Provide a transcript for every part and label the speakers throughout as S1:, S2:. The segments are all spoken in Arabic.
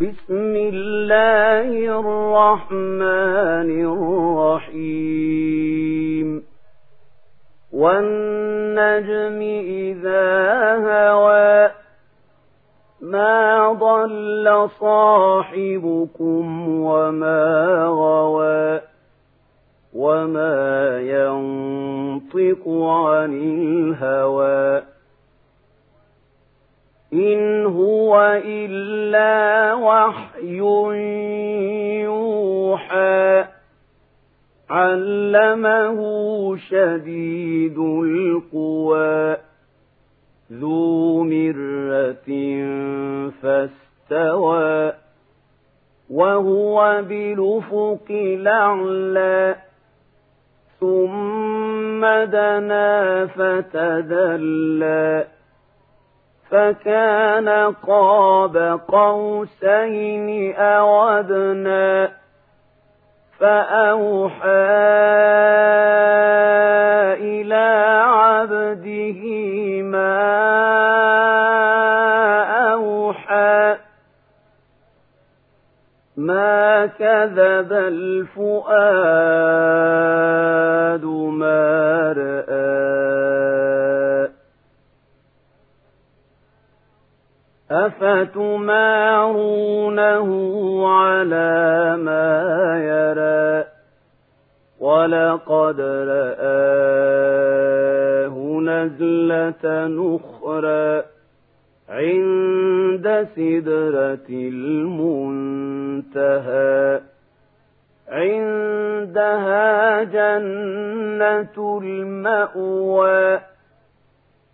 S1: بسم الله الرحمن الرحيم. والنجم إذا هوى ما ضل صاحبكم وما غوى وما ينطق عن الهوى. إن هو إلا وحي يوحى علمه شديد القوى ذو مرة فاستوى وهو بالأفق الأعلى ثم دنا فتدلى فكان قاب قوسين أو أدنى فأوحى إلى عبده ما أوحى ما كذب الفؤاد ما رأى أفتمارونه على ما يرى ولقد رآه نزلة نخرى عند سدرة المنتهى عندها جنة المأوى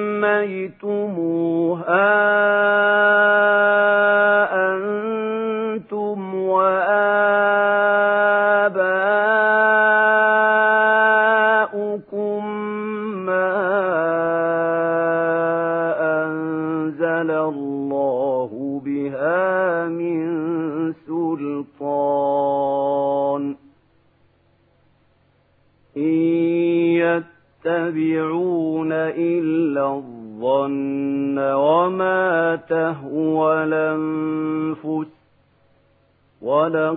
S1: سميتموها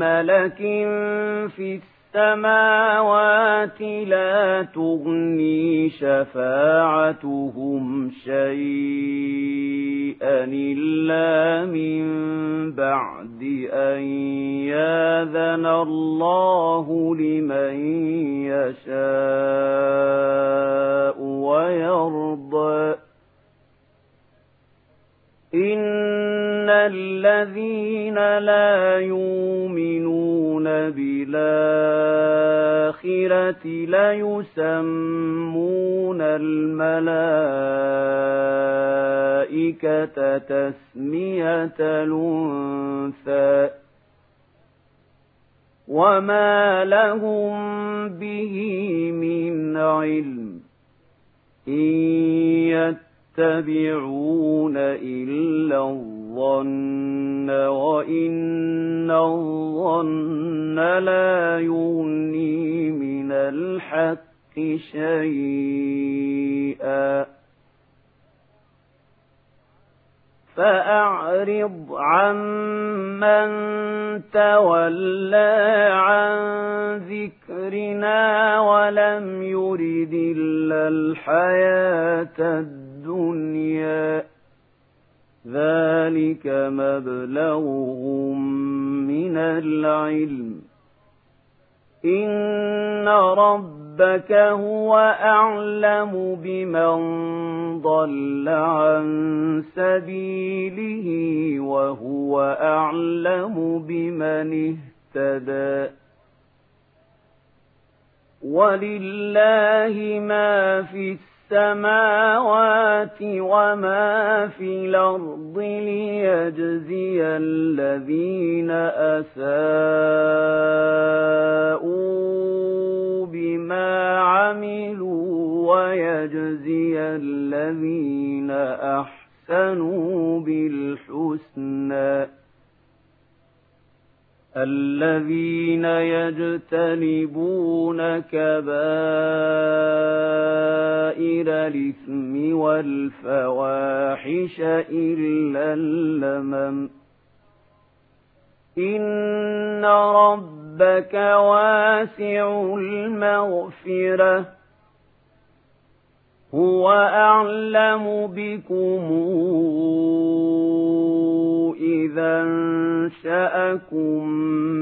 S1: ملك في السماوات لا تغني شفاعتهم شيئا إلا من بعد أن ياذن الله لمن يشاء. إن الذين لا يؤمنون بالآخرة ليسمون الملائكة تسمية الأنثى وما لهم به من علم إن يتبعون إلا الظن وإن الظن لا يغني من الحق شيئا. فأعرض عمن تولى عن ذكرنا ولم يرد إلا الحياة الدنيا. ذلك مبلغهم من العلم. إن ربك هو أعلم بمن ضل عن سبيله وهو أعلم بمن اهتدى. ولله ما في السماوات وما في الأرض ليجزي الذين أساءوا بما عملوا ويجزي الذين أحسنوا بالحسنى الذين يجتنبون كبائر الإثم والفواحش إلا اللمم. إن ربك واسع المغفرة. هو أعلم بكم. إذا أنشأكم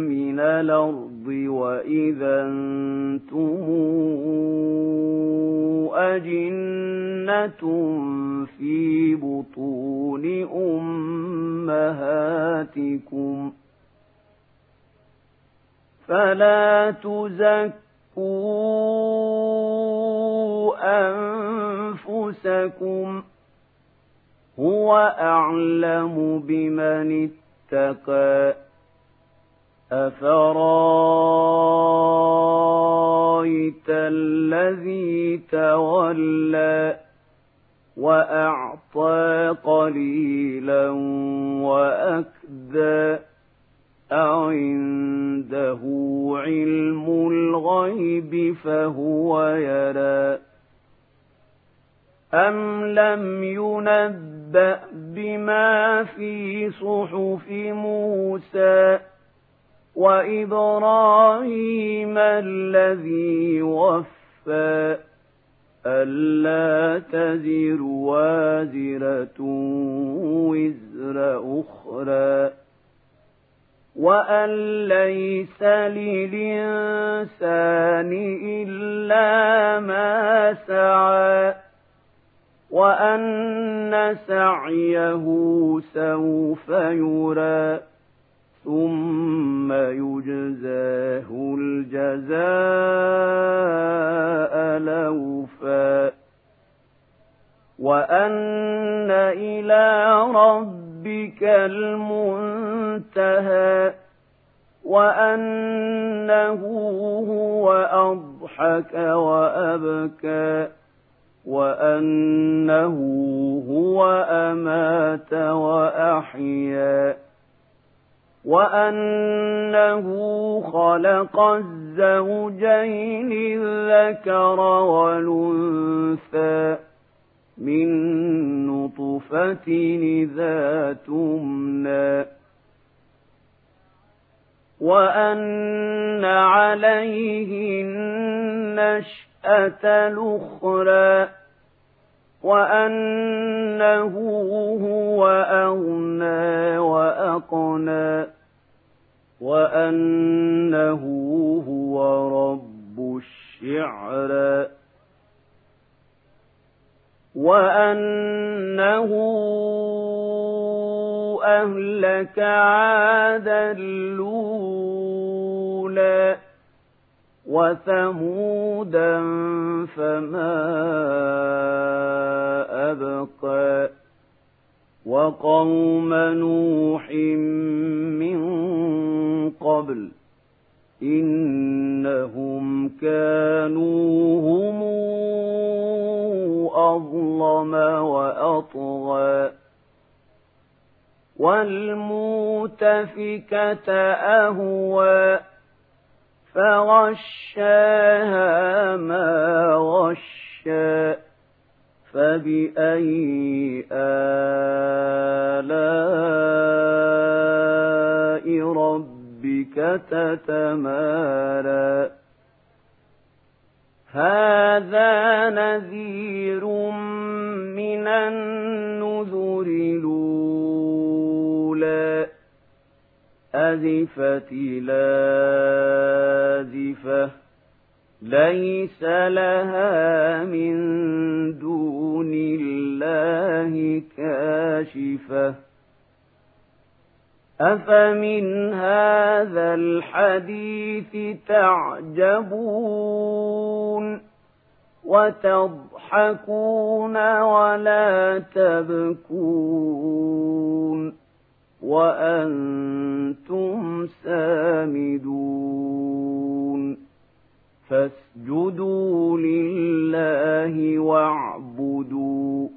S1: من الأرض وإذا أنتم أجنة في بطون أمهاتكم فلا تزكوا أنفسكم هو أعلم بمن اتقى. أفرأيت الذي تولى وأعطى قليلا وأكدى؟ أعنده علم الغيب فهو يرى. أم لم ينبأ بما في صحف موسى وإبراهيم الذي وفى ألا تزر وازرة وزر أخرى وأن ليس للإنسان إلا ما سعى وأن سعيه سوف يرى ثم يجزاه الجزاء لوفا. وأن إلى ربك المنتهى وأنه هو أضحك وأبكى. وأنه هو أمات وأحيا وأنه خلق الزوجين الذكر والأنثى من نطفة إذا تمنى وأن عليه النشأة الأخرى وأنه هو أغنى وأقنى وأنه هو رب الشعرى وأنه أهلك عادا الأولى وثمودا فما أبقى وقوم نوح من قبل إنهم كانوا هم أظلم وأطغى والمؤتفكة أهوى فغشاها ما غشى فبأي آلاء ربك تتمارى هذا نذير من النذر أزفت لازفة. ليس لها من دون الله كاشفة. أفمن هذا الحديث تعجبون وتضحكون ولا تبكون وأنتم سامدون. فاسجدوا لله واعبدوا.